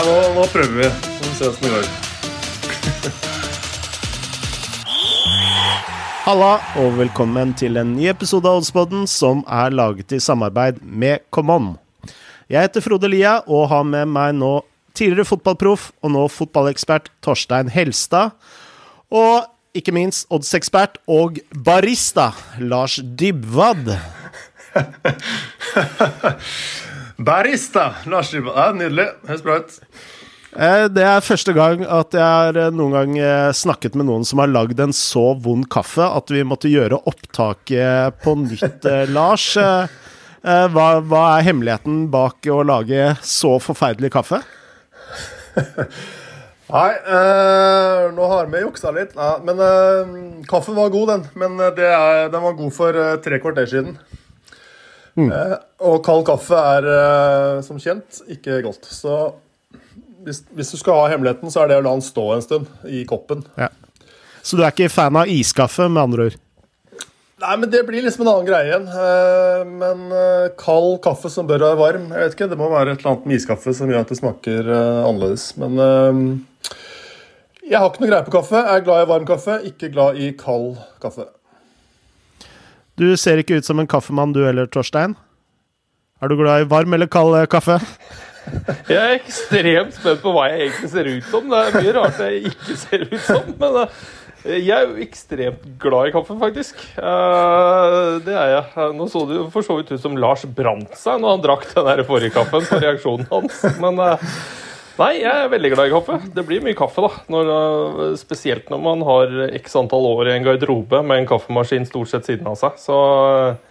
Nei, nå, nå prøver vi. Så får vi se åssen det går. Halla, og velkommen til en ny episode av Oddspodden som er laget i samarbeid med ComeOn. Jeg heter Frode Lia og har med meg nå tidligere fotballproff og nå fotballekspert Torstein Helstad. Og ikke minst oddsekspert og barista Lars Dybwad. Barista! Lars Ribba. Ja, nydelig. Høres bra ut. Eh, Det er første gang at jeg har eh, noen gang eh, snakket med noen som har lagd en så vond kaffe at vi måtte gjøre opptaket på nytt, Lars. Hva, hva er hemmeligheten bak å lage så forferdelig kaffe? Nei, øh, nå har vi juksa litt. Nei, men øh, kaffen var god, den. Men det er, den var god for tre kvarter siden. Eh, og kald kaffe er eh, som kjent ikke godt. Så hvis, hvis du skal ha hemmeligheten, så er det å la den stå en stund i koppen. Så du er ikke fan av iskaffe, med andre ord? Nei, men det blir liksom en annen greie igjen. Eh, men eh, kald kaffe som bør være varm Jeg vet ikke, Det må være et eller annet med iskaffe som gjør at det smaker eh, annerledes. Men eh, jeg har ikke noe greie på kaffe. Jeg er glad i varm kaffe, ikke glad i kald kaffe. Du ser ikke ut som en kaffemann du heller, Torstein. Er du glad i varm eller kald eh, kaffe? Jeg er ekstremt spent på hva jeg egentlig ser ut som. Det er mye rart jeg ikke ser ut som. Men eh, jeg er jo ekstremt glad i kaffe, faktisk. Eh, Det er jeg. Nå så jo for så vidt ut som Lars brant seg når han drakk den der forrige kaffen på reaksjonen hans. Men nei, jeg er veldig glad i kaffe. Det blir mye kaffe, da. Når, eh, spesielt når man har x antall år i en garderobe med en kaffemaskin stort sett siden av seg. Så eh,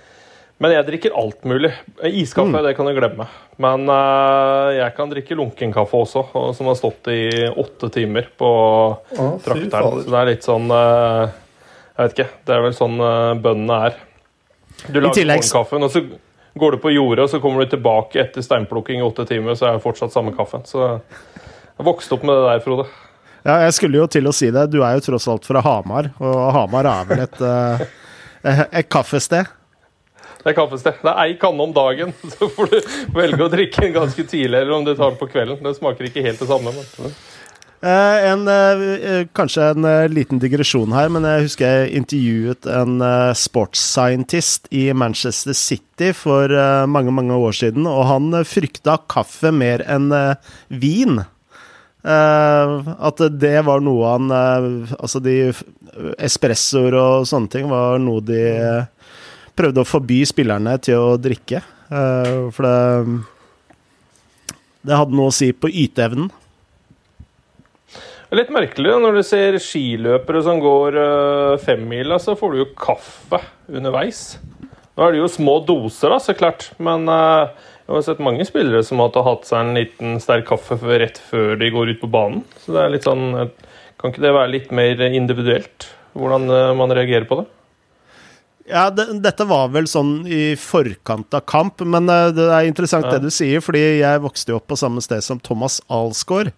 men jeg drikker alt mulig. Iskaffe det kan du glemme. Men eh, jeg kan drikke lunken kaffe også, som har stått i åtte timer på ah, trakteren. Så det er litt sånn Jeg vet ikke. Det er vel sånn bøndene er. Du lager morgenkaffen, og så går du på jordet, så kommer du tilbake etter steinplukking i åtte timer, så er det fortsatt samme kaffen. Så jeg vokste opp med det der, Frode. Ja, jeg skulle jo til å si det. Du er jo tross alt fra Hamar, og Hamar er vel et, eh, et kaffested? Det er kaffested. Det er ei kanne om dagen. Så får du velge å drikke den ganske tidlig, eller om du tar den på kvelden. Det smaker ikke helt det samme. Men. Eh, en, eh, kanskje en eh, liten digresjon her, men jeg husker jeg intervjuet en sportsscientist sports i Manchester City for eh, mange, mange år siden, og han eh, frykta kaffe mer enn eh, vin. Eh, at det var noe han eh, Altså, de espressoer og sånne ting var noe de eh, prøvde å forby spillerne til å drikke. Eh, for det Det hadde noe å si på yteevnen. Det er litt merkelig når du ser skiløpere som går uh, femmila, så får du jo kaffe underveis. Nå er det jo små doser, da, så klart, men eh, jeg har sett mange spillere som har hatt seg en liten sterk kaffe rett før de går ut på banen. Så det er litt sånn eh, Kan ikke det være litt mer individuelt, hvordan eh, man reagerer på det? Ja, det, dette var vel sånn i forkant av kamp, men eh, det er interessant Ja. det du sier, fordi jeg vokste jo opp på samme sted som Thomas Alsgaard.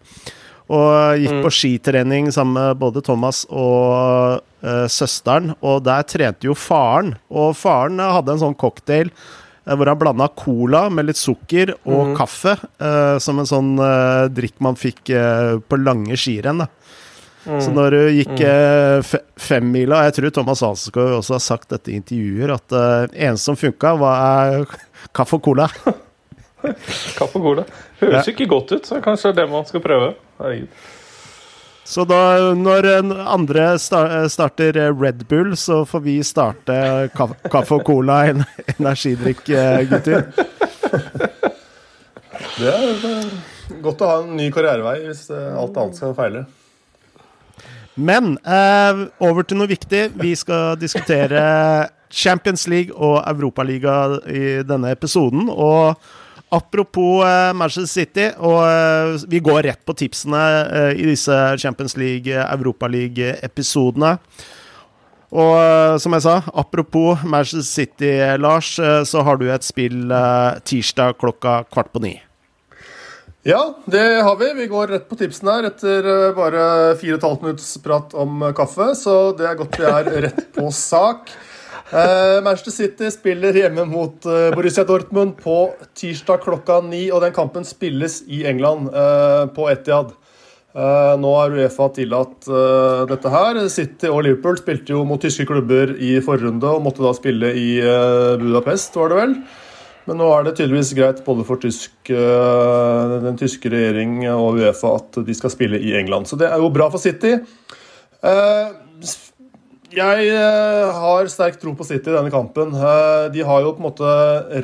Og gikk på skitrening sammen med både Thomas og uh, søsteren, og der trente jo faren. Og faren eh, hadde en sånn cocktail eh, hvor han blanda cola med litt sukker og kaffe, eh, som en sånn eh, drikk man fikk eh, på lange skirenn. Mm. Så når du gikk mm. fe femmila Jeg tror Thomas Alsgaard også har sagt dette i intervjuer, at det eneste som funka, var kaffe og cola. Kaffe og cola. Høres jo ikke godt ut, så kanskje det er det man skal prøve. Herregud. Så da, når andre starter Red Bull, så får vi starte kaffe, og cola, en energidrikk, eh, gutter. Det er, godt å ha en ny karrierevei hvis eh, alt annet skal feile. Men eh, over til noe viktig. Vi skal diskutere Champions League og Europaliga i denne episoden. Og apropos eh, Manchester City, og eh, vi går rett på tipsene eh, i disse Champions League, Europaliga-episodene. Og som jeg sa, apropos Manchester City, Lars, så har du et spill tirsdag klokka kvart på ni. Ja, det har vi. Vi går rett på tipsen her etter bare fire og et halvt minutts prat om kaffe, så det er godt vi er rett på sak. Uh, Manchester City spiller hjemme mot uh, Borussia Dortmund på tirsdag klokka ni. Og den kampen spilles i England, uh, på Etiad. nå har Uefa tillatt dette her. City og Liverpool spilte jo mot tyske klubber i forrunde og måtte da spille i Budapest, var det vel. Men nå er det tydeligvis greit både for tysk, den tyske regjering og Uefa at de skal spille i England. Så det er jo bra for City. Jeg uh, har sterk tro på City i denne kampen. Uh, de har jo på en måte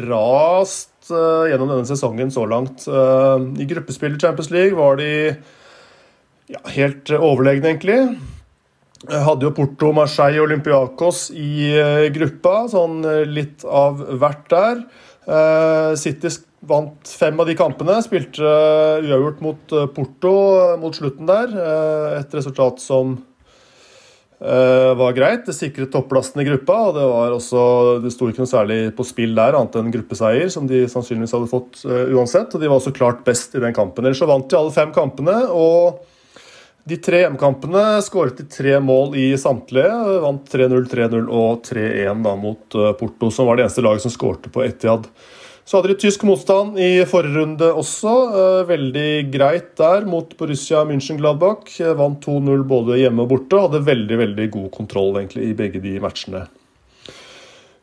rast uh, gjennom denne sesongen så langt. I gruppespill i Champions League var de ja, helt overlegne, egentlig. Hadde jo Porto, Marseille og Olympiakos i gruppa, sånn litt av hvert der. City vant fem av de kampene, spilte uavgjort mot Porto mot slutten der. Et resultat som var greit. Det sikret topplasten i gruppa. og Det var også, det sto ikke noe særlig på spill der, annet enn gruppeseier, som de sannsynligvis hadde fått uh, uansett. og De var også klart best i den kampen. Ellers så vant de alle fem kampene. og De tre hjemmekampene skåret de tre mål i samtlige. Vant 3-0, 3-0 og 3-1 mot uh, Porto, som var det eneste laget som skårte på Etiad. Så hadde de tysk motstand i forrige runde også. Eh, veldig greit der mot Borussia München-Gladbach. Vant 2-0 både hjemme og borte. Hadde veldig veldig god kontroll egentlig i begge de matchene.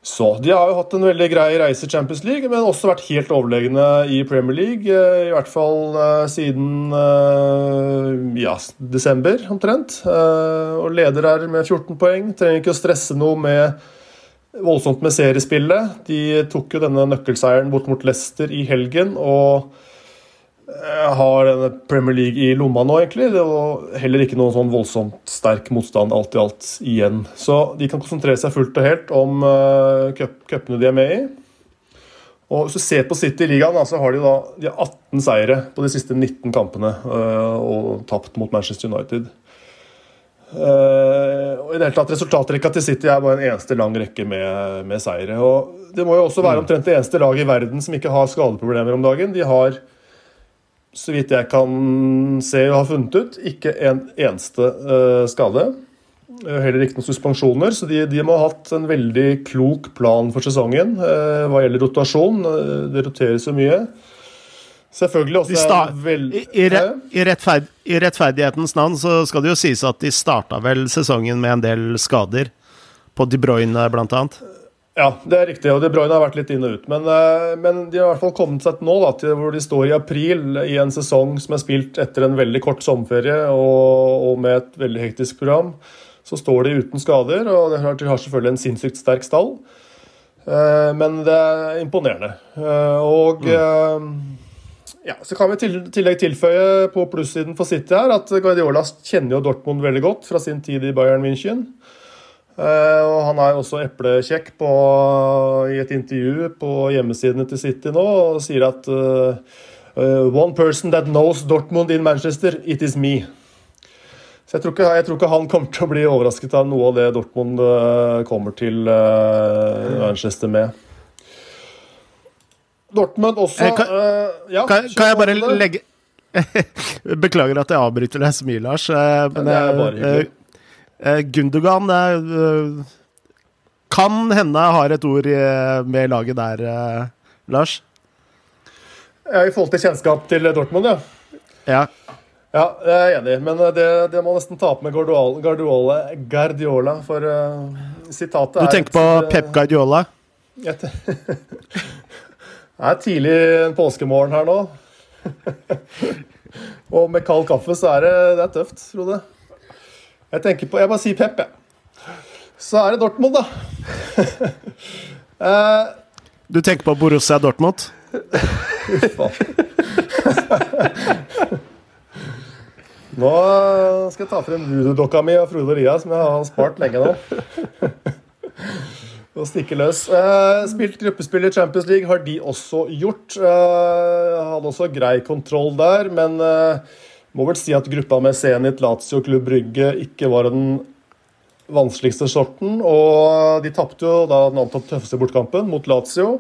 Så De har jo hatt en veldig grei reise i Champions League, men også vært helt overlegne i Premier League. Eh, I hvert fall eh, siden ja, desember, omtrent. Og leder her med 14 poeng. Trenger ikke å stresse noe med voldsomt med seriespillet. De tok jo denne nøkkelseieren bort mot Leicester i helgen og eh, har denne Premier League i lomma nå, egentlig. Det var heller ikke noen sånn voldsomt sterk motstand alt i alt igjen. Så de kan konsentrere seg fullt og helt om uh, de er med i. Og Hvis du ser på City i ligaen, så har de da de har 18 seire på de siste 19 kampene uh, og tapt mot Manchester United. Uh, og i det hele tatt Resultatrekka til City er bare en eneste lang rekke med, med seire. og Det må jo også være mm. omtrent det eneste laget i verden som ikke har skadeproblemer om dagen. De har, så vidt jeg kan se og har funnet ut, ikke en eneste uh, skade. Uh, heller ikke noen suspensjoner, så de, de, må ha hatt en veldig klok plan for sesongen hva gjelder rotasjon. det roteres så mye. Selvfølgelig også de vel... I, i, i, rettferd, I, rettferdighetens navn så skal det jo sies at de starta vel sesongen med en del skader. På De Bruyne, blant annet. Ja, det er riktig. og De Bruyne har vært litt inn og ut. Men, eh, men de har i hvert fall kommet seg til nå, da, til hvor de står i april, i en sesong som er spilt etter en veldig kort sommerferie og, og, med et veldig hektisk program. Så står de uten skader, og de har selvfølgelig en sinnssykt sterk stall. Eh, men det er imponerende. Eh, og mm. Ja, så kan vi til tillegg tilføye på plussiden for City her at Guardiola kjenner jo Dortmund veldig godt fra sin tid i Bayern München. Uh, og Han er også eplekjekk på, i et intervju på hjemmesidene til City nå og sier at uh, uh, One person that knows Dortmund in Manchester, it is me. Så jeg tror, ikke, jeg tror ikke han kommer til å bli overrasket av noe av det Dortmund kommer til Manchester med. Dortmund også kan, uh, ja, kan, kan jeg bare legge Beklager at jeg avbryter deg så mye, Lars. Uh, men uh, Gundogan kan hende har et ord med laget der, Lars? Ja, I forhold til kjennskap til Dortmund, ja. Ja, ja jeg er enig, men det, det må nesten ta opp med Guardiola, Guardiola for sitatet er Du tenker på Pep Guardiola? Det er tidlig en påskemorgen her nå. og med kald kaffe så er det, det er tøft, Frode. Jeg tenker på Jeg bare sier Pep, jeg. Så er det Dortmund, da. eh, du tenker på Borussia Dortmund? Nå skal jeg ta frem voodoo-dokka mi og Frode Ria, som jeg har spart lenge nå å stikke løs. Uh, spilt gruppespill i Champions League har de også gjort. Uh, hadde også grei kontroll der, men uh, må vel si at gruppa med Zenit, Lazio Klubb Brygge ikke var den vanskeligste sorten. Og de tapte jo da den antatt tøffeste bortkampen mot Lazio.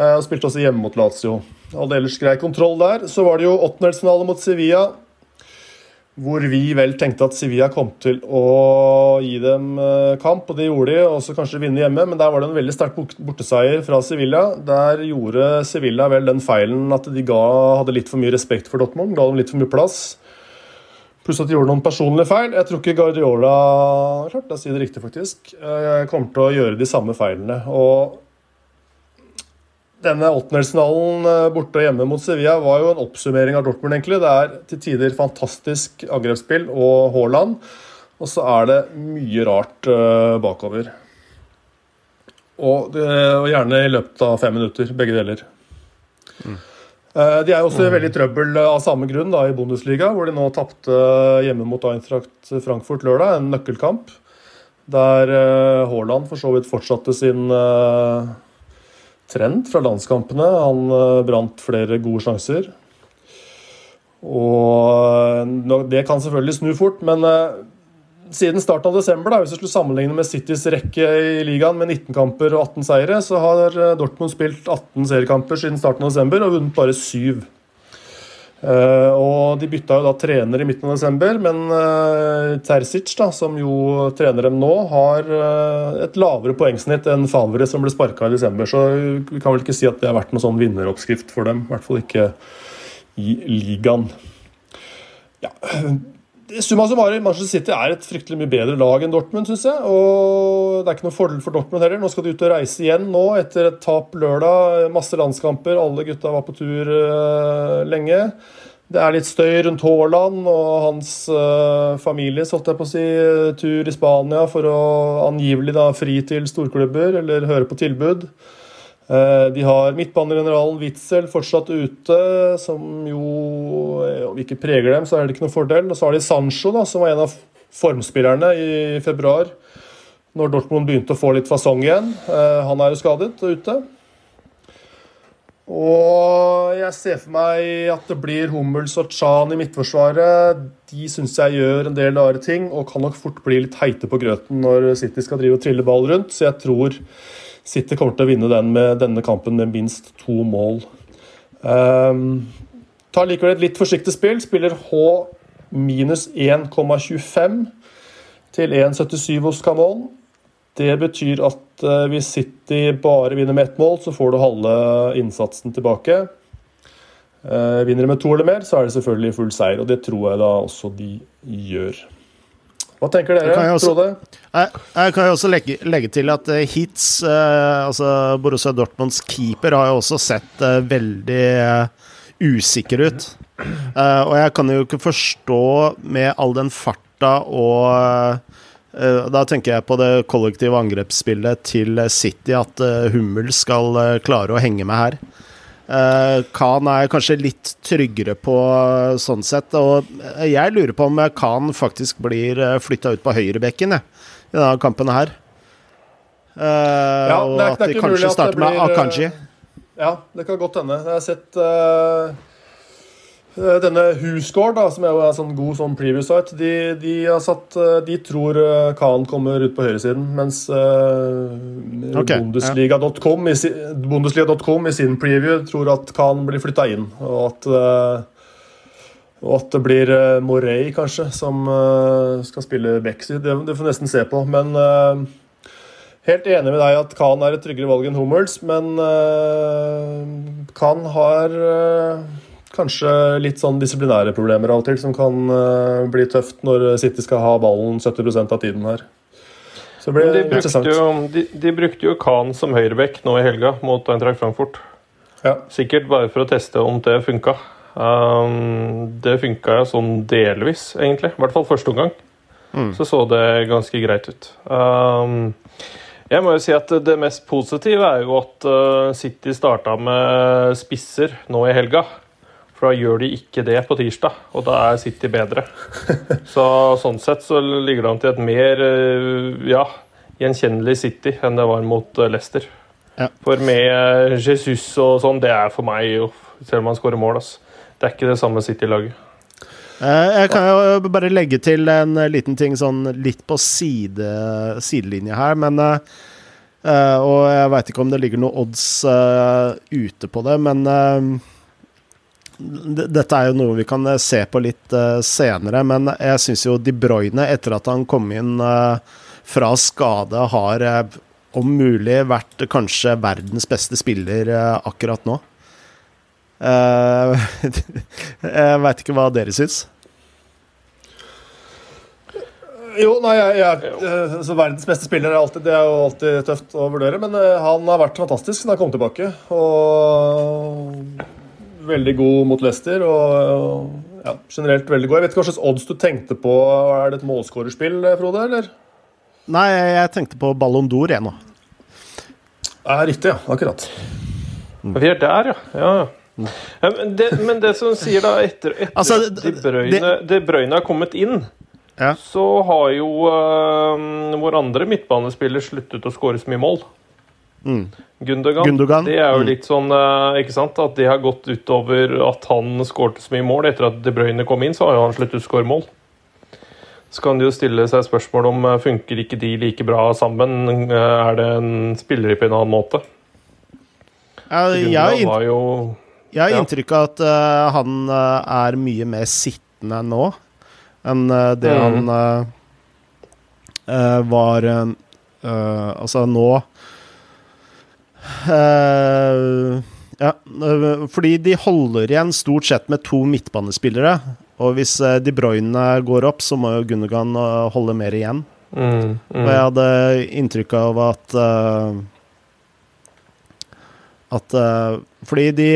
Og spilte også hjemme mot Lazio. Hadde ellers grei kontroll der. Så var det jo åttendelsfinale mot Sevilla. Hvor vi vel tenkte at Sevilla kom til å gi dem eh, kamp, og det gjorde de, og så kanskje vinne hjemme, men der var det en veldig sterk borteseier fra Sevilla. Der gjorde Sevilla vel den feilen at de ga, hadde litt for mye respekt for Dortmund, ga dem litt for mye plass. Pluss at de gjorde noen personlige feil. Jeg tror ikke Guardiola klart, jeg sier det riktig faktisk, eh, kommer til å gjøre de samme feilene. og denne åttendelsfinalen eh, borte og hjemme mot Sevilla var jo en oppsummering av Dortmund. egentlig. Det er til tider fantastisk angrepsspill og Haaland. Og så er det mye rart uh, bakover. Og, og, gjerne i løpet av fem minutter, begge deler. Mm. De er jo også i veldig trøbbel av samme grunn da, i Bundesliga, hvor de nå tapte hjemme mot Eintracht Frankfurt lørdag, en nøkkelkamp. Der Haaland for så vidt fortsatte sin trend fra landskampene. Han eh, brant flere gode sjanser. Og eh, det kan selvfølgelig snu fort, men eh, siden starten av desember, da, hvis vi skulle sammenligne med Citys rekke i ligaen med 19 kamper og 18 seire, så har Dortmund spilt 18 seriekamper siden starten av desember og vunnet bare 7. Uh, og De bytta jo da trener i midten av desember, men uh, Terzic, da, som jo trener dem nå, har uh, et lavere poengsnitt enn Favre, som ble sparka i desember. Så vi kan vel ikke si at det har vært noen sånn vinneroppskrift for dem. I hvert fall ikke i ligaen. Ja, Summa summarum, Manchester City er et fryktelig mye bedre lag enn Dortmund, syns jeg. Og det er ikke noen fordel for Dortmund heller. Nå skal de ut og reise igjen nå etter et tap lørdag. Masse landskamper, alle gutta var på tur uh, lenge. Det er litt støy rundt Haaland og hans uh, familie, så jeg på å si, tur i Spania for å angivelig da fri til storklubber eller høre på tilbud. Eh, de har midtbanegeneralen Witzel fortsatt ute, som jo eh, Om vi ikke preger dem, så er det ikke noen fordel. Og så har de Sancho, da, som var en av formspillerne i februar, når Dortmund begynte å få litt fasong igjen. Eh, han er jo skadet og ute. Og jeg ser for meg at det blir Hummels og Chan i midtforsvaret. De syns jeg gjør en del rare ting og kan nok fort bli litt heite på grøten når City skal drive og trille ball rundt, så jeg tror City kommer til å vinne den med, denne kampen med minst to mål. Um, tar likevel et litt forsiktig spill. Spiller H minus 1,25 til 1,77 hos Camon. Det betyr at uh, hvis City bare vinner med ett mål, så får du halve innsatsen tilbake. Uh, vinner de med to eller mer, så er det selvfølgelig full seier, og det tror jeg da også de gjør. Hva tenker dere, også, Frode? Jeg, jeg, kan jo også legge, legge til at uh, Hits, uh, altså Borussia Dortmunds keeper, har jo også sett uh, veldig usikker ut. og jeg kan jo ikke forstå, med all den farta og da tenker jeg på det kollektive angrepsspillet til City, at Hummel skal klare å henge med her. Uh, Khan er kanskje litt tryggere på uh, sånn sett. Og jeg lurer på om Khan faktisk blir uh, flytta ut på høyrebekken i denne kampen her. Uh, ja, og at de kanskje starter med Akanji. Ja, det kan godt hende. Jeg har sett Eh, denne Husgård, da, som er en sånn god sånn preview site, de, de, satt, eh, de tror eh, Khan kommer ut på høyresiden, mens uh, okay, Bundesliga.com ja. i, Bundesliga i, sin preview tror at Khan blir flytta inn. Og at, og at det blir Morey, kanskje, som skal spille Bexy. Det, det får vi nesten se på. Men helt enig med deg at Khan er et tryggere valg enn Hummels, men Khan har Kanskje litt sånn disiplinære problemer av og til, som kan uh, bli tøft når City skal ha ballen 70% av tiden her. Så det blir de interessant. Jo, de, de, brukte jo Khan som høyreback nå i helga mot Eintracht Frankfurt. Ja. Sikkert bare for å teste om det funka. Um, det funka jo sånn delvis, egentlig. I hvert fall første omgang. Mm. Så så det ganske greit ut. Um, jeg må jo si at Det mest positive er jo at uh, City starta med spisser nå i helga. For da gjør de ikke det på tirsdag, og da er City bedre. Så Sånn sett så ligger det an til et mer eh, ja, gjenkjennelig City enn det var mot eh, Leicester. Ja. For med eh, Jesus og sånn, det er for meg jo Selv om han skårer mål, altså. Det er ikke det samme City-laget. Jeg kan jo bare legge til en liten ting sånn litt på side, sidelinje her, men Og jeg veit ikke om det ligger noen odds ute på det, men dette er jo noe vi kan se på litt uh, senere, men jeg syns jo De Bruyne, etter at han kom inn uh, fra skade, har om mulig vært kanskje verdens beste spiller akkurat nå. jeg veit ikke hva dere syns. Jo, nei, jeg, jeg, så Verdens beste spiller er alltid, det er jo alltid tøft å vurdere. Men han har vært fantastisk siden han kom tilbake. Og veldig god mot Leicester. Og ja, generelt veldig god. Jeg vet ikke hva slags odds du tenkte på. Er det et målskårerspill, Frode? eller? Nei, jeg tenkte på Ballon d'Or, jeg nå. Ja, riktig, ja. Akkurat. Vi er der, ja. ja. Men det, men det som sier da Etter, etter altså, De Bruyne, de Bruyne har kommet inn, ja. så har jo uh, vår andre midtbanespiller sluttet å skåre så mye mål. Mm. Gundogan. Gundogan. Det er jo mm. litt sånn eh, ikke sant, at det har gått utover at han skårte så mye mål. Etter at De Bruyne kom inn, så har jo han sluttet å skåre mål. Så kan det jo stille seg spørsmål om eh, funker ikke de like bra sammen. Eh, er det en spiller på en annen måte? Jeg, jeg, har jo, jeg har inntrykk av at uh, han uh, er mye mer sittende nå enn uh, det mm. han var Altså nå Uh, ja, eh, fordi de holder igjen stort sett med to midtbanespillere. Og hvis eh, De Bruyne går opp, så må jo Gundogan holde mer igjen. Mm, mm. Og jeg hadde inntrykk av at At Fordi de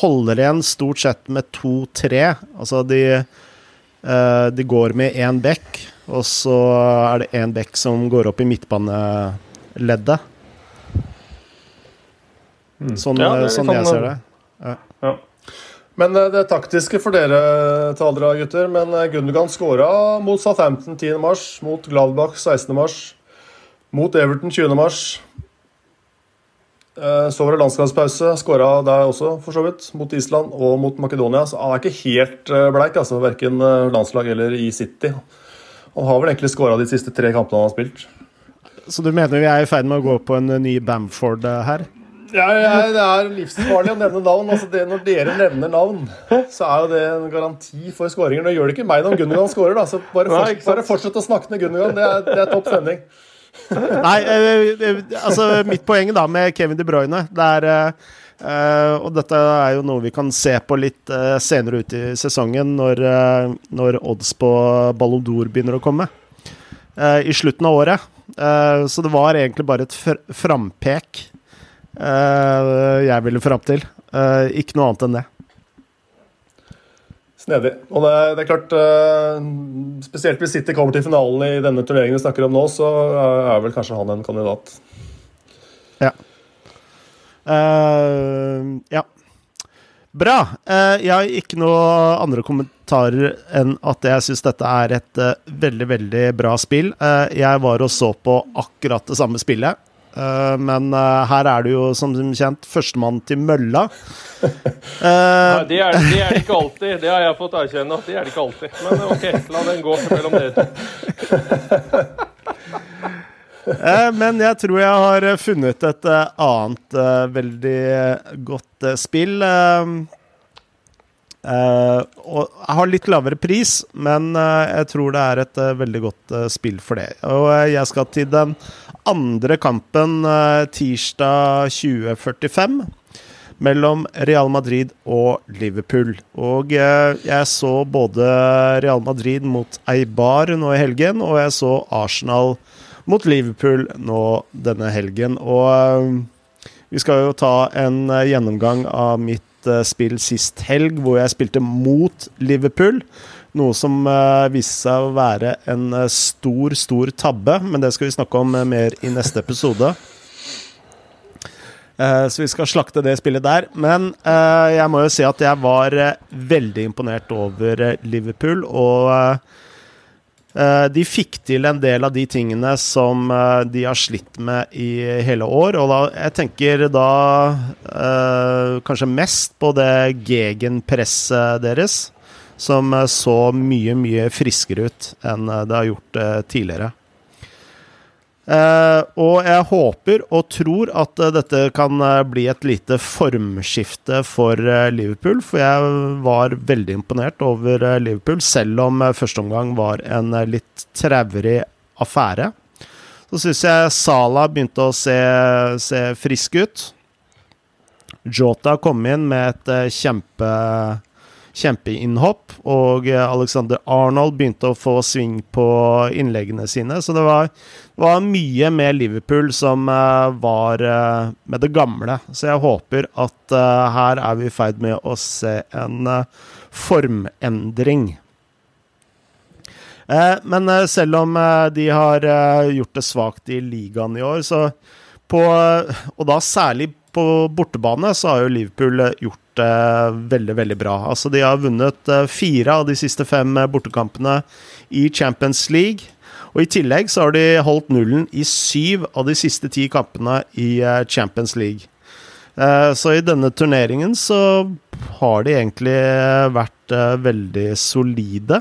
holder igjen stort sett med to-tre. Altså de De går med én bekk, og så er det én bekk som går opp i midtbaneleddet. Mm. Sånn, ja, sånn jeg ser det. Ja. Ja. Men eh, det taktiske for dere talere, gutter. Men Gundergan skåra mot Southampton 10.3, mot Gladbach 16.3, mot Everton 20.3. mars så var det landskapspause. Skåra der også, for så vidt. Mot Island og mot Makedonia. Så han er ikke helt bleik, altså. Verken landslag eller i City. Han har vel egentlig skåra de siste tre kampene han har spilt. Så du mener vi er i ferd med å gå på en ny Bamford her? Ja, ja, det er livsfarlig å nevne navn. Altså det, når dere nevner navn, så er jo det en garanti for skåringer. Nå gjør det ikke meg når Gunnigan skårer, da, så bare, forts bare fortsett å snakke med Gunnigan Det er, det er topp sending. Nei, eh, eh, altså mitt poeng da med Kevin De Bruyne det er uh, Og dette er jo noe vi kan se på litt uh, senere ut i sesongen, når, uh, når odds på Ballon d'Or begynner å komme. I slutten av året. så det var egentlig bare et fr frampek uh, jeg ville fram til. Uh, ikke noe annet enn det. Snedig. Og det, det er klart, uh, spesielt hvis City kommer til finalen i denne turneringen vi snakker om nå, så er vel kanskje han en kandidat. Ja. ja. Bra. jeg har ikke noe andre kommentarer enn at jeg syns dette er et veldig, veldig bra spill. jeg var og så på akkurat det samme spillet. Uh, men uh, her er du jo som kjent førstemann til mølla. Uh, Nei, det, er, det er det ikke alltid. Det har jeg fått erkjenne at det er det ikke alltid. Men OK, la den gå mellom dere to. men jeg tror jeg har funnet et annet veldig godt spill. Og jeg har litt lavere pris, men jeg tror det er et veldig godt spill for det. Og jeg skal til den andre kampen tirsdag 2045 mellom Real Madrid og Liverpool. Og jeg så både Real Madrid mot Eibar nå i helgen, og jeg så Arsenal mot Liverpool nå denne helgen. Og vi skal jo ta en gjennomgang av mitt spill sist helg, hvor jeg spilte mot Liverpool. Noe som uh, viste seg å være en uh, stor, stor tabbe, men det skal vi snakke om mer i neste episode. så vi skal slakte det spillet der. Men jeg må jo si at jeg var veldig imponert over Liverpool, og de fikk til en del av de tingene som de har slitt med i hele år. Og da, jeg tenker da kanskje mest på det gegenpresset deres som eh, så mye, mye friskere ut enn eh, det har gjort eh, tidligere. Uh, og jeg håper og tror at uh, dette kan uh, bli et lite formskifte for Liverpool. For jeg var veldig imponert over Liverpool, selv om første omgang var en litt traurig affære. Så syns jeg Sala begynte å se, se frisk ut. Jota kom inn med et kjempe kjempeinnhopp, og Alexander Arnold begynte å få sving på innleggene sine. Så det var, var mye med Liverpool som uh, var uh, med det gamle. Så jeg håper at her er vi i ferd med å se en formendring. men selv om de har gjort det svakt i ligaen i år, så på Og da særlig på bortebane så har jo Liverpool gjort det veldig, veldig bra. Altså, de har vunnet eh, fire av de siste fem eh, bortekampene i Champions League. Og I tillegg så har de holdt nullen i syv av de siste ti kampene i eh, Champions League. Så i denne turneringen så har de egentlig vært veldig solide.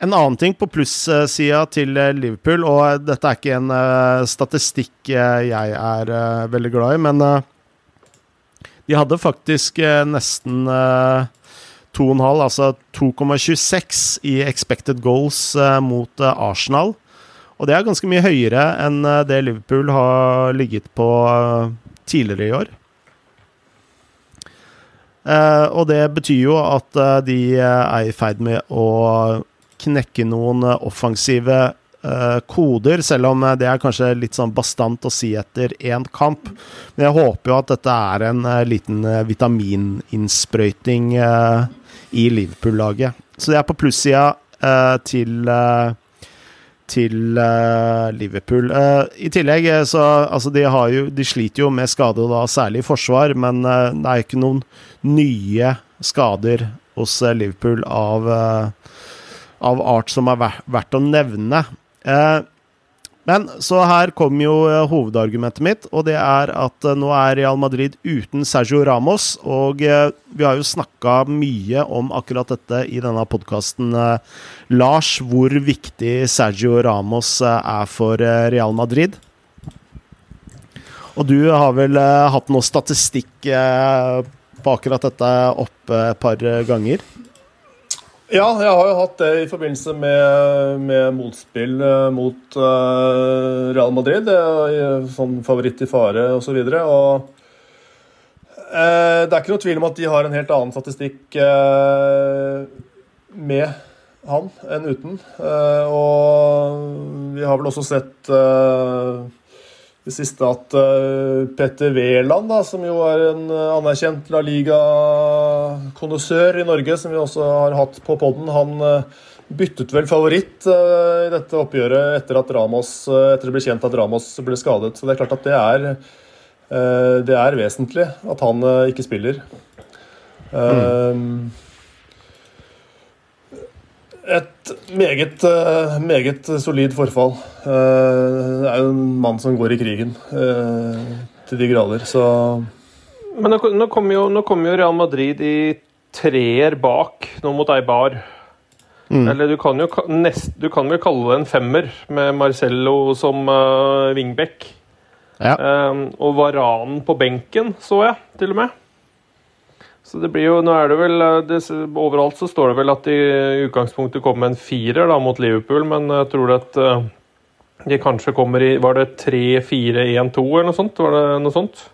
En annen ting på plussida til eh, Liverpool, og dette er ikke en uh, statistikk eh, jeg er veldig glad i, men de hadde faktisk nesten 2,5, altså 2,26 i expected goals mot Arsenal. Og det er ganske mye høyere enn det Liverpool har ligget på tidligere i år. og det betyr jo at de er i ferd med å knekke noen eh, offensive uh, koder, selv om eh, det er kanskje litt sånn bastant å si etter én kamp. Men jeg håper jo at dette er en uh, liten vitamininnsprøyting uh, i Liverpool-laget. Så det er på plussida til til Liverpool. I tillegg så Altså, de, har jo, de sliter jo med skade, da, særlig i forsvar, men det er ikke noen nye skader hos Liverpool av av art som er verdt å nevne. Eh, men så her kommer jo eh, hovedargumentet mitt, og det er at eh, nå er Real Madrid uten Sergio Ramos. Og vi har jo snakka mye om akkurat dette i denne podkasten. Lars, hvor viktig Sergio Ramos er for Real Madrid? Og du har vel hatt noe statistikk på akkurat dette oppe et par ganger? Ja, jeg har jo hatt det i forbindelse med, med motspill uh, mot uh, Real Madrid. Uh, sånn favoritt i fare osv. Uh, det er ikke noe tvil om at de har en helt annen statistikk med han enn uten. og vi har vel også sett det siste at uh, Petter Wæland, som jo er en uh, anerkjent La Liga-kondisør i Norge, som vi også har hatt på poden, han uh, byttet vel favoritt i dette oppgjøret etter at Ramos, etter det ble kjent at Ramos ble skadet. Så det er klart at det er, det er vesentlig at han ikke spiller. Mm et meget, eh, meget solid forfall. Eh, det er jo en mann som går i krigen eh, til de grader, så Men nå kommer jo, jo, Real Madrid i treer bak, nå mot Eibar. Mm. Eller du kan jo nest, du kan vel kalle det en femmer, med Marcello som uh, wingback. Ja. Um, og Varanen på benken, så jeg, til og med. Så det blir jo, nå er det vel, eh, det, Overalt så står det vel at de i utgangspunktet kommer med en firer da, mot Liverpool, men jeg tror at uh, de kanskje kommer i Var det 3-4-1-2 eller noe sånt? Var det noe sånt?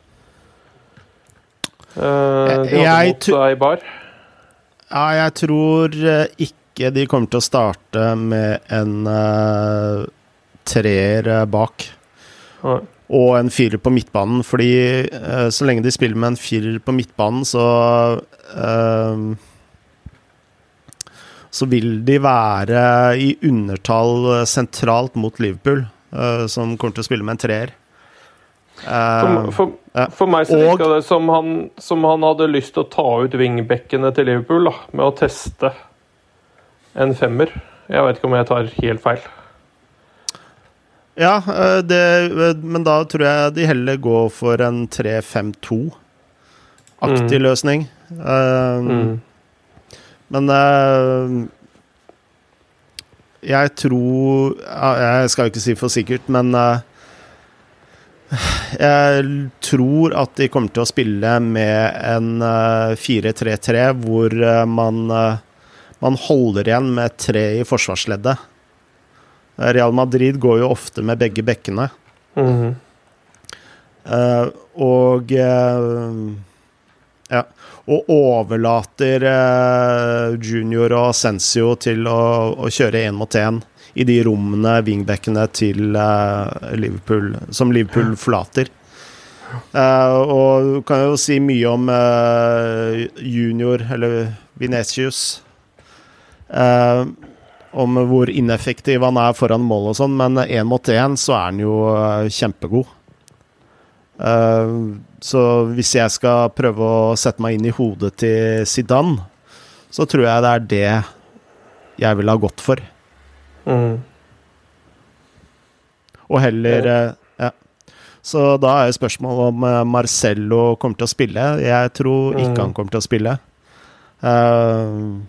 Uh, de jeg, mot Eibar. Ja, jeg tror ikke de kommer til å starte med en uh, treer bak. Ja og en firer på midtbanen. Fordi uh, så lenge de spiller med en firer på midtbanen, så uh, Så vil de være i undertall sentralt mot Liverpool, som kommer til å spille med en treer. For, for, for, meg så virka det som han, som han hadde lyst til å ta ut wingbackene til Liverpool da, med å teste en femmer. Jeg vet ikke om jeg tar helt feil. Ja, eh, det, eh, men da tror jeg de heller går for en 3-5-2-aktig mm. løsning. Um, mm. Men uh, jeg tror Jeg skal ikke si for sikkert, men uh, jeg tror at de kommer til å spille med en uh, 4-3-3 hvor uh, man, man holder igjen med tre i forsvarsleddet. Real Madrid går jo ofte med begge bekkene. Mm -hmm. og ja og overlater uh, Junior og Ascencio til å, å kjøre én mot én i de rommene, wingbackene, til eh, Liverpool, som Liverpool forlater. Uh, og du kan jo si mye om uh, Junior, eller Venetius. Uh, om hvor ineffektiv han er foran mål og sånn, men én mot én så er han jo eh, kjempegod. Så hvis jeg skal prøve å sette meg inn i hodet til Zidane, så tror jeg det er det jeg ville ha gått for. Mm. Og heller ja. ja. Så da er jo spørsmålet om eh, Marcello kommer til å spille. Jeg tror ikke mm. han kommer til å spille. Uh,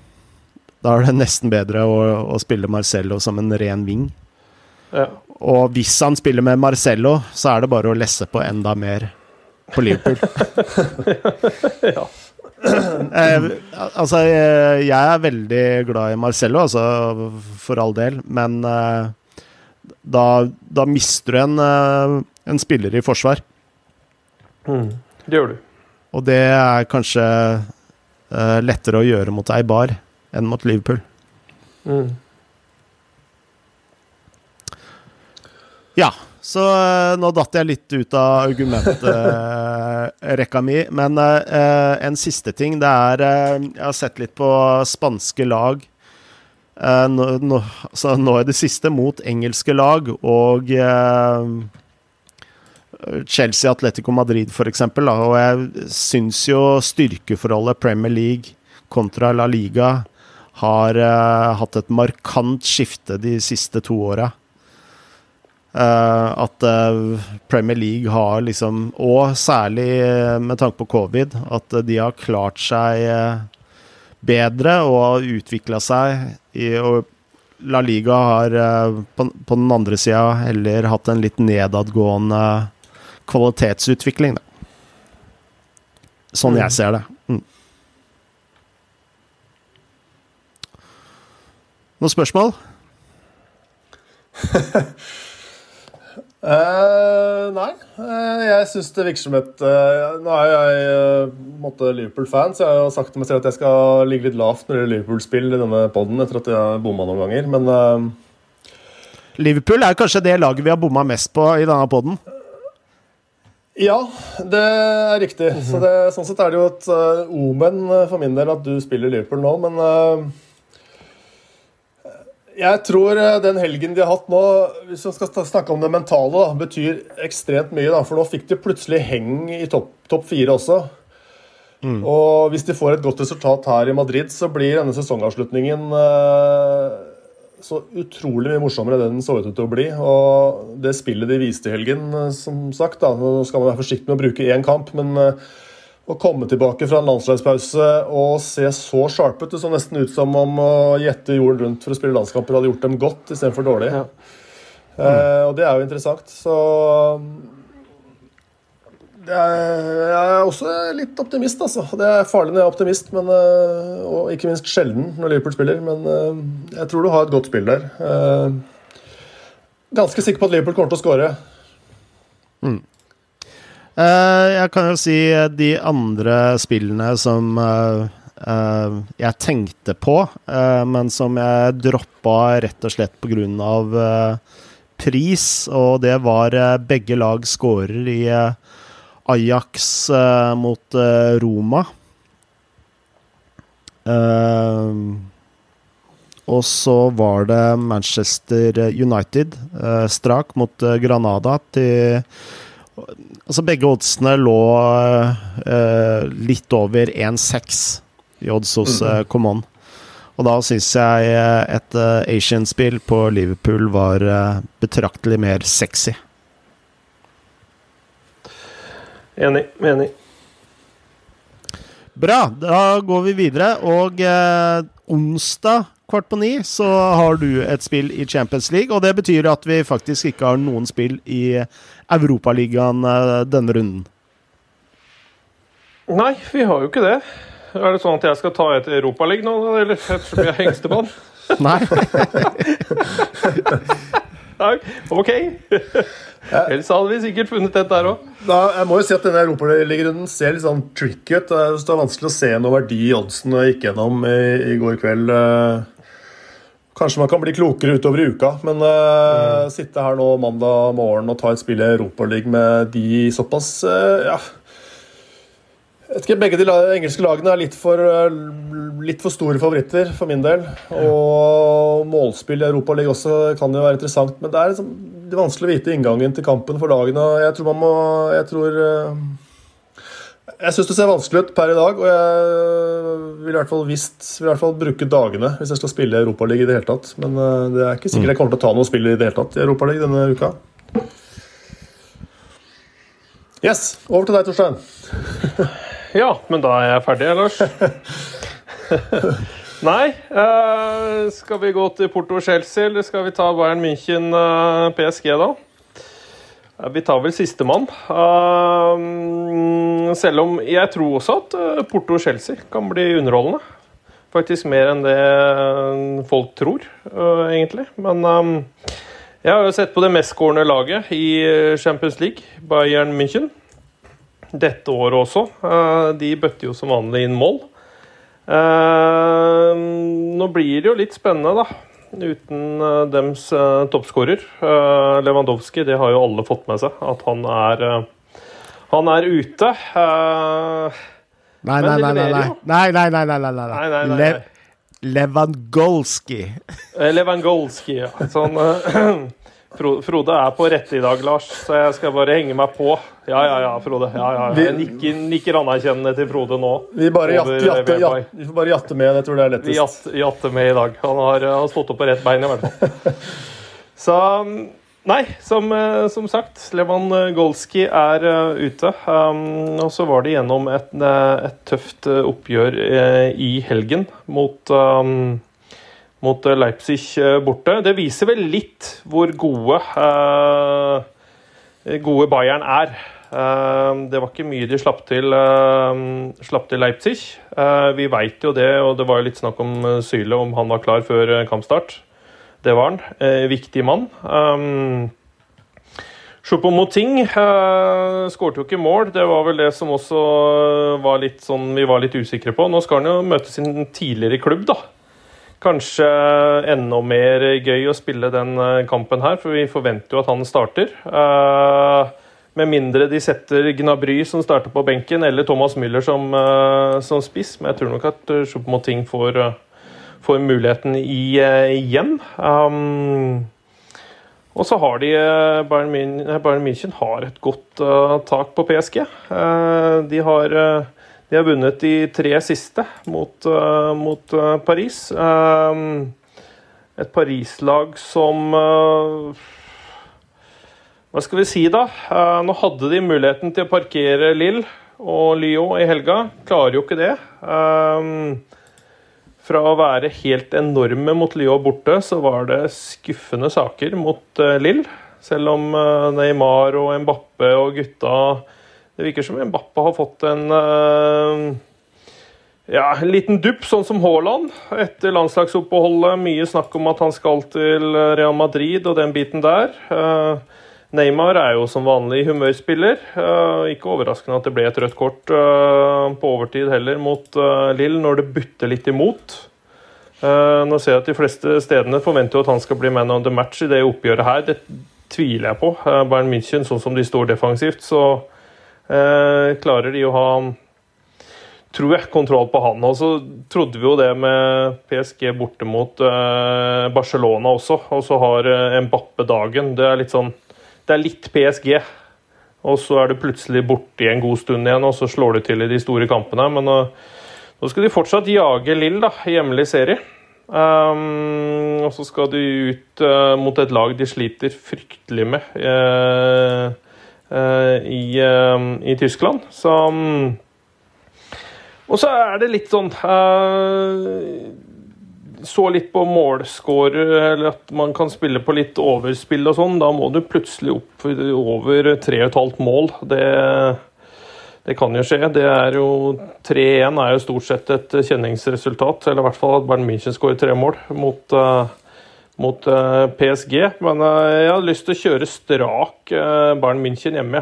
da er det nesten bedre å, å spille Marcello som en ren ving. Ja. Og hvis han spiller med Marcello, så er det bare å lesse på enda mer på Liverpool. ja. Eh, altså, jeg er veldig glad i Marcello, altså, for all del, men eh, da, da, mister du en, eh, en, spiller i forsvar. Mm, det gjør du. Og det er kanskje eh, lettere å gjøre mot Eibar enn mot Liverpool. Mm. Ja, så uh, nå datt jeg litt ut av argumentrekka uh, mi. Men uh, en siste ting. Det er Jeg har sett litt på spanske lag. Nå, nå, så nå er det siste mot engelske lag og Chelsea, Atletico Madrid f.eks. Og jeg syns jo styrkeforholdet Premier League kontra La Liga har hatt et markant skifte de siste to åra. Uh, at uh, Premier League har liksom, og særlig uh, med tanke på covid, at de har klart seg bedre og utvikla seg. I, og La Liga har på, på, den andre sida heller hatt en litt nedadgående kvalitetsutvikling, da. Sånn mm. jeg ser det. Mm. Noen spørsmål? Uh, nei, uh, jeg syns det virker som et uh, Nå er jeg uh, Liverpool-fan, så jeg har jo sagt til meg selv at jeg skal ligge litt lavt når det gjelder Liverpool-spill i denne poden, etter at jeg har bomma noen ganger, men Liverpool er kanskje det laget vi har bomma mest på i denne poden? Ja, det er riktig. Mm -hmm. Så det, sånn sett er det jo et omen for min del at du spiller Liverpool nå, men jeg tror eh, den helgen de har hatt nå, hvis vi skal snakke om det mentale, da, betyr ekstremt mye. Da, for nå fikk de plutselig heng i topp topp fire også. Mm. Og hvis de får et godt resultat her i Madrid, så blir denne sesongavslutningen eh, så utrolig mye morsommere enn den så ut til å bli. Og det spillet de viste i helgen, uh, som sagt da, Nå skal man være forsiktig med å bruke én kamp, men uh, å komme tilbake fra en landslagspause og se så sharp ut. Det så nesten ut som om å gjette jorden rundt for å spille landskamper hadde gjort dem godt istedenfor dårlig. Ja. Mm. Eh, og det er jo interessant. Så jeg er også litt optimist, altså. Det er farlig når jeg er optimist, men, eh, og ikke minst sjelden når Liverpool spiller. Men eh, jeg tror du har et godt spill der. Eh, ganske sikker på at Liverpool kommer til å skåre. Mm. Uh, jeg kan jo si eh, de andre spillene som uh, jeg tenkte på, men som jeg droppa rett og slett pga. av pris, og det var begge lag skårer i Ajax mot Roma. og så var det Manchester United, strak mot Granada, til Altså begge oddsene lå uh, litt over 1,6 i odds hos uh, Common. Og da syns jeg eh, et uh, Asian-spill på Liverpool var uh, betraktelig mer sexy. Enig. Enig. Bra. Da går vi videre. Og onsdag kvart på ni så har du et spill i Champions League. Og det betyr at vi faktisk ikke har noen spill i Europaligaen eh, denne runden. Nei, vi har jo ikke det. Er det sånn at jeg skal ta et Europaliga nå, eller ettersom jeg er hengstemann? Nei. Nei, OK. Ellers hadde vi sikkert funnet et der òg. Jeg må jo si at denne europaligarunden ser litt sånn tricky ut. Det er vanskelig å se noe verdi i oddsen jeg gikk gjennom i, i, går kveld. Kanskje man kan bli klokere utover i uka, men uh, mm. sitte her nå mandag morgen og ta et spill i Europaligaen med de såpass uh, ja, jeg ikke, Begge de engelske lagene er litt for, eh, litt for, store favoritter for min del. Og målspill i Europaligaen også kan jo være interessant, men det er liksom, det er vanskelig å vite inngangen til kampen for lagene. Jeg tror man må Jeg tror eh, Jeg syns det ser vanskelig ut per i dag, og jeg vil i hvert fall visst vil i hvert fall bruke dagene hvis jeg skal spille Europaligaen i det hele tatt. Men eh, det er ikke sikkert jeg kommer til å ta noe spill i det hele tatt i Europaligaen denne uka. Yes, over til deg, Torstein. Ja, men da er jeg ferdig, Lars. Nei. Uh, skal vi gå til Porto Chelsea, eller skal vi ta Bayern München uh, PSG, da? Vi tar vel sistemann. Uh, selv om jeg tror også at Porto Chelsea kan bli underholdende. Faktisk mer enn det folk tror, egentlig. Men um, jeg har jo sett på det mestskårende laget i Champions League, Bayern München dette året også. Eh, de bøtter jo som vanlig inn mål. Eh, nå blir det jo litt spennende, da. Uten eh, dems toppskårer. Lewandowski, det har jo alle fått med seg, at han er Han er ute. Nei, nei, nei. Nei, nei, nei, nei, nei, nei. nei, nei, nei. Lewandowski. Lewandowski, ja. Sånn Frode er på rette i dag, Lars, så jeg skal bare henge meg på. Ja, ja, ja, Frode. Ja, ja, Jeg nikker, nikker anerkjennende til Frode nå. Vi, bare jatte, jatte, jatte, vi får bare jatte med. Jeg tror det er lettest. Vi jatte, jatte med i dag. Han har, har, stått opp på rett bein, i hvert fall. Så Nei, som, som sagt, Levan Golski er uh, ute. Um, og så var det gjennom et, et tøft oppgjør i helgen mot um, mot eh, Leipzig eh, borte. Det viser vel litt hvor gode, uh, gode Bayern er. Det var ikke mye de slapp til, slapp til Leipzig. vi veit jo det, og det var jo litt snakk om Syle, om han var klar før kampstart. Det var han. viktig mann. Um, Choupo-Moting Skåret jo ikke mål. Det var vel det som også var litt sånn, vi var litt usikre på. Nå skal han jo møte sin tidligere klubb, da kanskje enda mer gøy å spille den eh, kampen her, for vi forventer jo at han starter. Uh, med mindre de setter Gnabry som starter på benken, eller Thomas Müller som, som spiss. Men jeg tror nok at Choupo-Moting får, får, muligheten i, igjen. Um, og så har de Bayern, München har et godt tak på PSG. de har de har vunnet de tre siste mot, uh, mot uh, Paris. Uh, et Paris-lag som uh, Hva skal vi si, da? nå hadde de muligheten til å parkere Lill og Lyon i helga. Klarer jo ikke det. Um, fra å være helt enorme mot Lyon borte, så var det skuffende saker mot Lill. Selv om Neymar og Mbappe og gutta det virker som Mbappe har fått en uh, ja, en liten dupp, sånn som Haaland, etter landslagsoppholdet. Mye snakk om at han skal til Real Madrid og den biten der. Uh, Neymar er jo som vanlig humørspiller. Uh, ikke overraskende at det ble et rødt kort på overtid heller mot Lill, når det butter litt imot. nå ser jeg at de fleste stedene forventer at han skal bli man on the match i det oppgjøret her. Det tviler jeg på. Bayern München, sånn som de står defensivt, så Eh, klarer de å ha tror jeg, kontroll på han. Og så trodde vi jo det med PSG borte mot uh, Barcelona også. Og så har uh, Mbappe dagen. Det er litt sånn Det er litt PSG. Og så er du plutselig borte i en god stund igjen, og så slår du til i de store kampene. Men uh, nå skal de fortsatt jage Lill, da, i hjemlig serie. Um, og så skal de ut mot et lag de sliter fryktelig med. Uh, Eh, i, eh, i, Tyskland. Så Og så er det litt sånn eh, så litt på målscorer, eller at man kan spille på litt overspill og sånn. Da må du plutselig opp over 3,5 mål. Det, det kan jo skje. Det er jo 3-1 er jo stort sett et kjenningsresultat. Eller i hvert fall at Bern München skårer tre mål mot, uh, mot uh, PSG. Men uh, jeg har lyst til å kjøre strak Bayern München hjemme.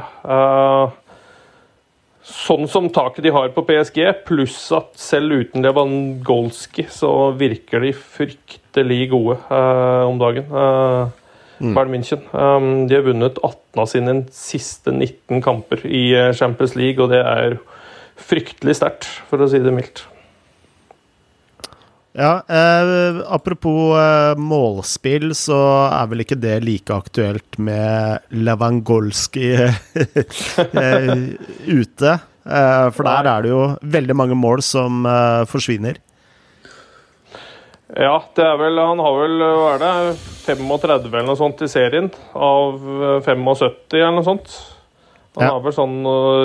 Sånn som taket de har på PSG, pluss at selv uten Lewandowski så virker de fryktelig gode om dagen. Mm. Bayern München. Um, de har vunnet 18 av sine siste 19 kamper i Champions League, og det er fryktelig sterkt, for å si det mildt. Ja, eh, apropos eh, målspill, så er vel ikke det like aktuelt med Lewandowski eh, ute. Eh, for der er det jo veldig mange mål som eh, forsvinner. Ja, det er vel Han har vel hva er det, 35 eller noe sånt i serien av 75 eller noe sånt. Han ja. har vel sånn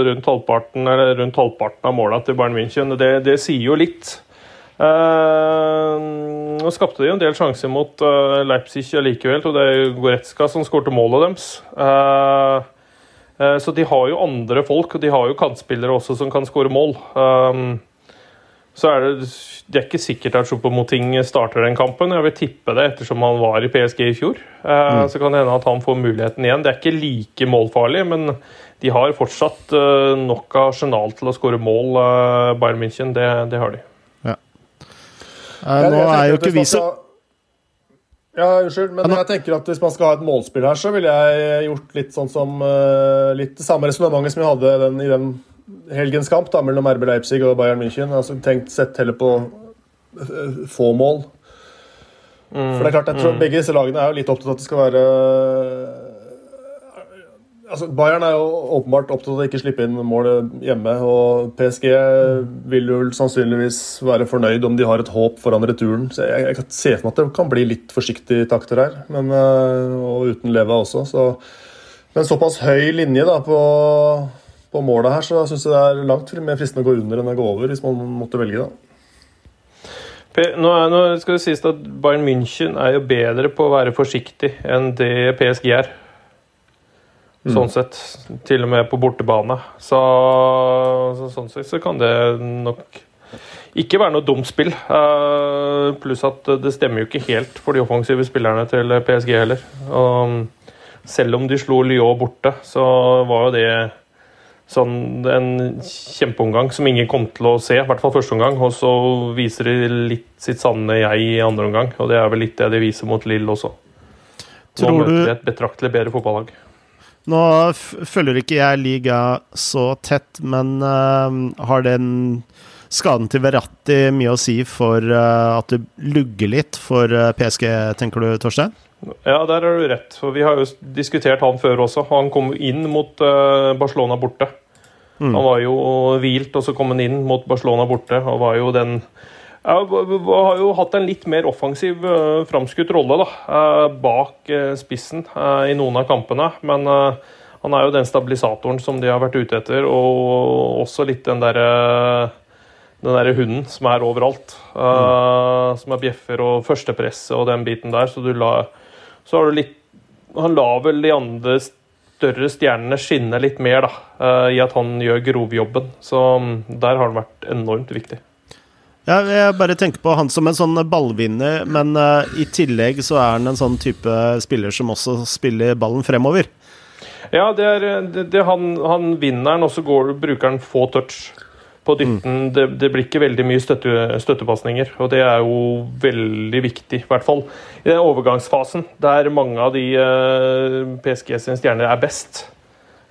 rundt halvparten, eller rundt halvparten av måla til Bayern München. Det, det sier jo litt. Uh, skapte de en del sjanser mot uh, Leipzig allikevel, og det er Goretzka som skårte målet deres. Uh, så de har jo andre folk, og de har jo kantspillere også som kan skåre mål. så er det, det er ikke sikkert at Choupo-Moting starter den kampen. Jeg vil tippe det ettersom han var i PSG i fjor. Mm. Så kan det hende at han får muligheten igjen. Det er ikke like målfarlig, men de har fortsatt nok av arsenal til å skåre mål, Bayern München. Det, det har de. Nå er jo ikke vi så ja, unnskyld, men jeg tenker at hvis man skal ha et målspill her, så ville jeg gjort litt sånn som uh, Litt det samme resonnementet som vi hadde den, i den helgens kamp da, mellom RB Leipzig og Bayern München. Altså tenkt sett heller på uh, få mål. Mm, For det er klart, jeg tror mm. Begge disse lagene er jo litt opptatt av at det skal være Altså, Bayern er jo åpenbart opptatt av å ikke slippe inn mål hjemme. og PSG vil jo sannsynligvis være fornøyd om de har et håp foran returen. Så jeg, jeg kan se for meg at det kan bli litt forsiktige takter her, men, eh, og uten Leva også. Så, men såpass høy linje da, på, på målet her, så syns jeg det er langt mer fristende å gå under enn å gå over, hvis man måtte velge. da. Nå, er, nå skal det sies at Bayern München er jo bedre på å være forsiktig enn det PSG er. Mm. Sånn sett. Til og med på bortebane. Så, så, sånn sett så kan det nok ikke være noe dumt spill. Uh, pluss at det stemmer jo ikke helt for de offensive spillerne til PSG heller. Og selv om de slo Lyon borte, så var jo det sånn en kjempeomgang som ingen kom til å se, i hvert fall første omgang. Og så viser de litt sitt sanne jeg i andre omgang, og det er vel litt det de viser mot Lill også. Nå møter de et betraktelig bedre fotballag. Nå følger ikke jeg liga så tett, men uh, har den skaden til Verratti mye å si for uh, at det lugger litt for uh, PSG, tenker du, Torstein? Ja, der har du rett. For vi har jo diskutert han før også. Han kom inn mot Barcelona borte. Mm. Han var jo hvilt, og så kom han inn mot Barcelona borte og var jo den har jo hatt en litt mer offensiv uh, framskutt rolle da, uh, bak uh, spissen uh, i noen av kampene. Men han er jo den stabilisatoren som de har vært ute etter, og også litt den derre den der hunden som er overalt. Mm. Som er bjeffer og førstepresset og den biten der. Så, la, så har du litt Han lar vel de andre større stjernene skinne litt mer da, i at han gjør grovjobben. Så um, der har han vært enormt viktig. Ja, jeg bare tenker på han som en sånn ballvinner, men uh, i tillegg så er han en sånn type spiller som også spiller ballen fremover. Ja, det er, det, det han, han vinneren, og så bruker han få touch på dytten. Mm. Det, det, blir ikke veldig mye støtte, støttepasninger, og det er jo veldig viktig. I hvert fall i den overgangsfasen, der mange av de uh, PSG sine stjerner er best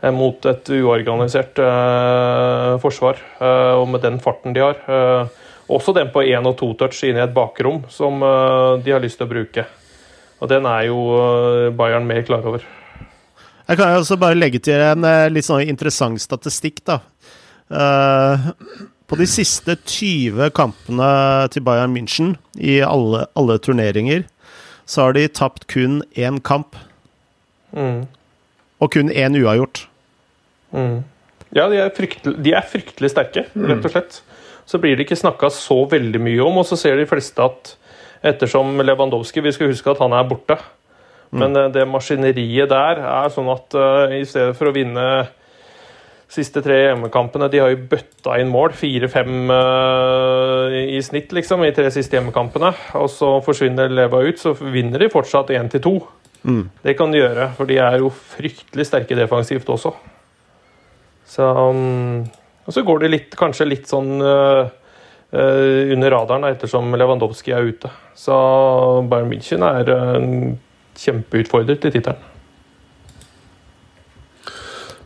uh, mot et uorganisert uh, forsvar, og med den farten de har. Også den på én og to touch inn i et bakrom, som uh, de har lyst til å bruke. Og den er jo uh, Bayern mer klar over. Jeg kan jo også bare legge til en uh, litt sånn interessant statistikk, da. på de siste 20 kampene til Bayern München i alle, alle turneringer, så har de tapt kun én kamp. Mm. Og kun én uavgjort. Mm. Ja, de er, de er fryktelig sterke, rett og slett så blir det ikke snakka så veldig mye om. Og så ser de fleste at Ettersom Lewandowski Vi skal huske at han er borte. Men eh, det maskineriet der er sånn at uh, i stedet for å vinne siste tre hjemmekampene De har jo bøtta inn mål. Fire-fem uh, i snitt, liksom, i tre siste hjemmekampene. Og så forsvinner Leva ut, så vinner de fortsatt én til to. Det kan de gjøre, for de er jo fryktelig sterke defensivt også. Så um, Og så går det litt, kanskje litt sånn eh, eh, under radaren, ettersom Lewandowski er ute. Så Bayern München er uh, kjempeutfordret i tittelen.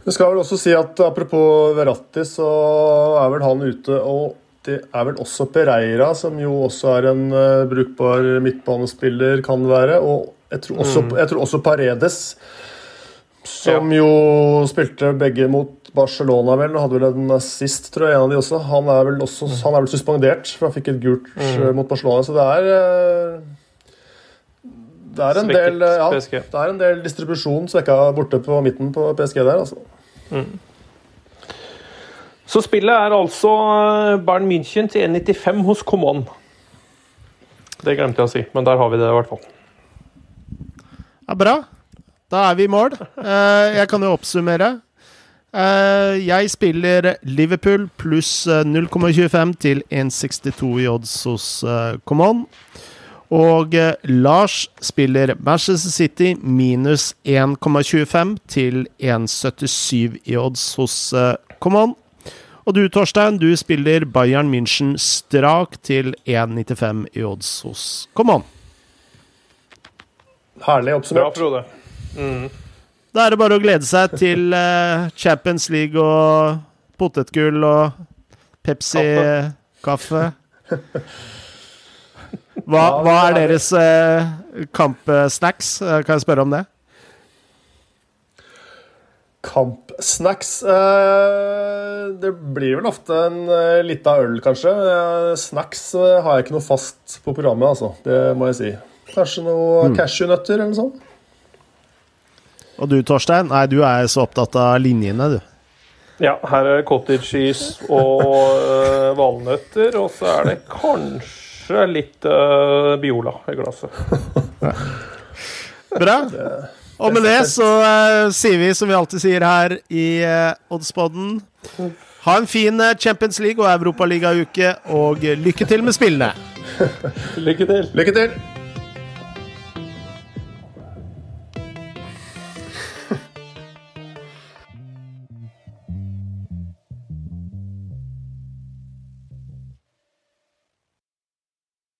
Vi skal vel også si at apropos Verratti, så er vel han ute. Og det er vel også Pereira, som jo også er en uh, brukbar midtbanespiller, kan være. Og jeg tror også, jeg tror også Paredes, som jo spilte begge mot Barcelona, vel, hadde vel en assist, tror jeg, en av de også. Han er vel, også, han er vel suspendert, for han fikk et gult mm. mot Barcelona. Så det er eh, det er en Svekket del, ja, PSG. det er en del distribusjon svekka borte på midten på PSG der. altså. Så spillet er altså eh, Bayern München til 1,95 hos Coman. Det glemte jeg å si, men der har vi det i hvert fall. Ja, bra. Da er vi i mål. Eh, jeg kan jo oppsummere. Eh, jeg spiller Liverpool pluss eh, 0,25 til 1,62 i odds hos eh, Common. Og eh, Lars spiller Manchester City minus 1,25 til 1,77 i odds hos eh, Common. Og du, Torstein, du spiller Bayern München strak til 1,95 i odds hos Common. Herlig Bra, Frode. Frode. Da er det bare å glede seg til uh, Champions League og potetgull og Pepsi-kaffe. Hva, hva er deres uh, kampsnacks? Eh, Kan jeg spørre om det? Kampsnacks eh, Det blir vel ofte en eh, lita øl, kanskje. Snacks har jeg ikke noe fast på programmet, altså. Det må jeg si. Kanskje noe cashewnøtter eller noe sånt. Og du, Torstein? Nei, du er så opptatt av linjene, du. Ja, her er cottage cheese og uh, valnøtter, og så er det kanskje litt uh, Biola i glasset. Bra. Og med det så uh, sier vi som vi alltid sier her i uh, Oddspodden Ha en fin Champions League og Europaligauke, og lykke til med spillene! Lykke til! Lykke til!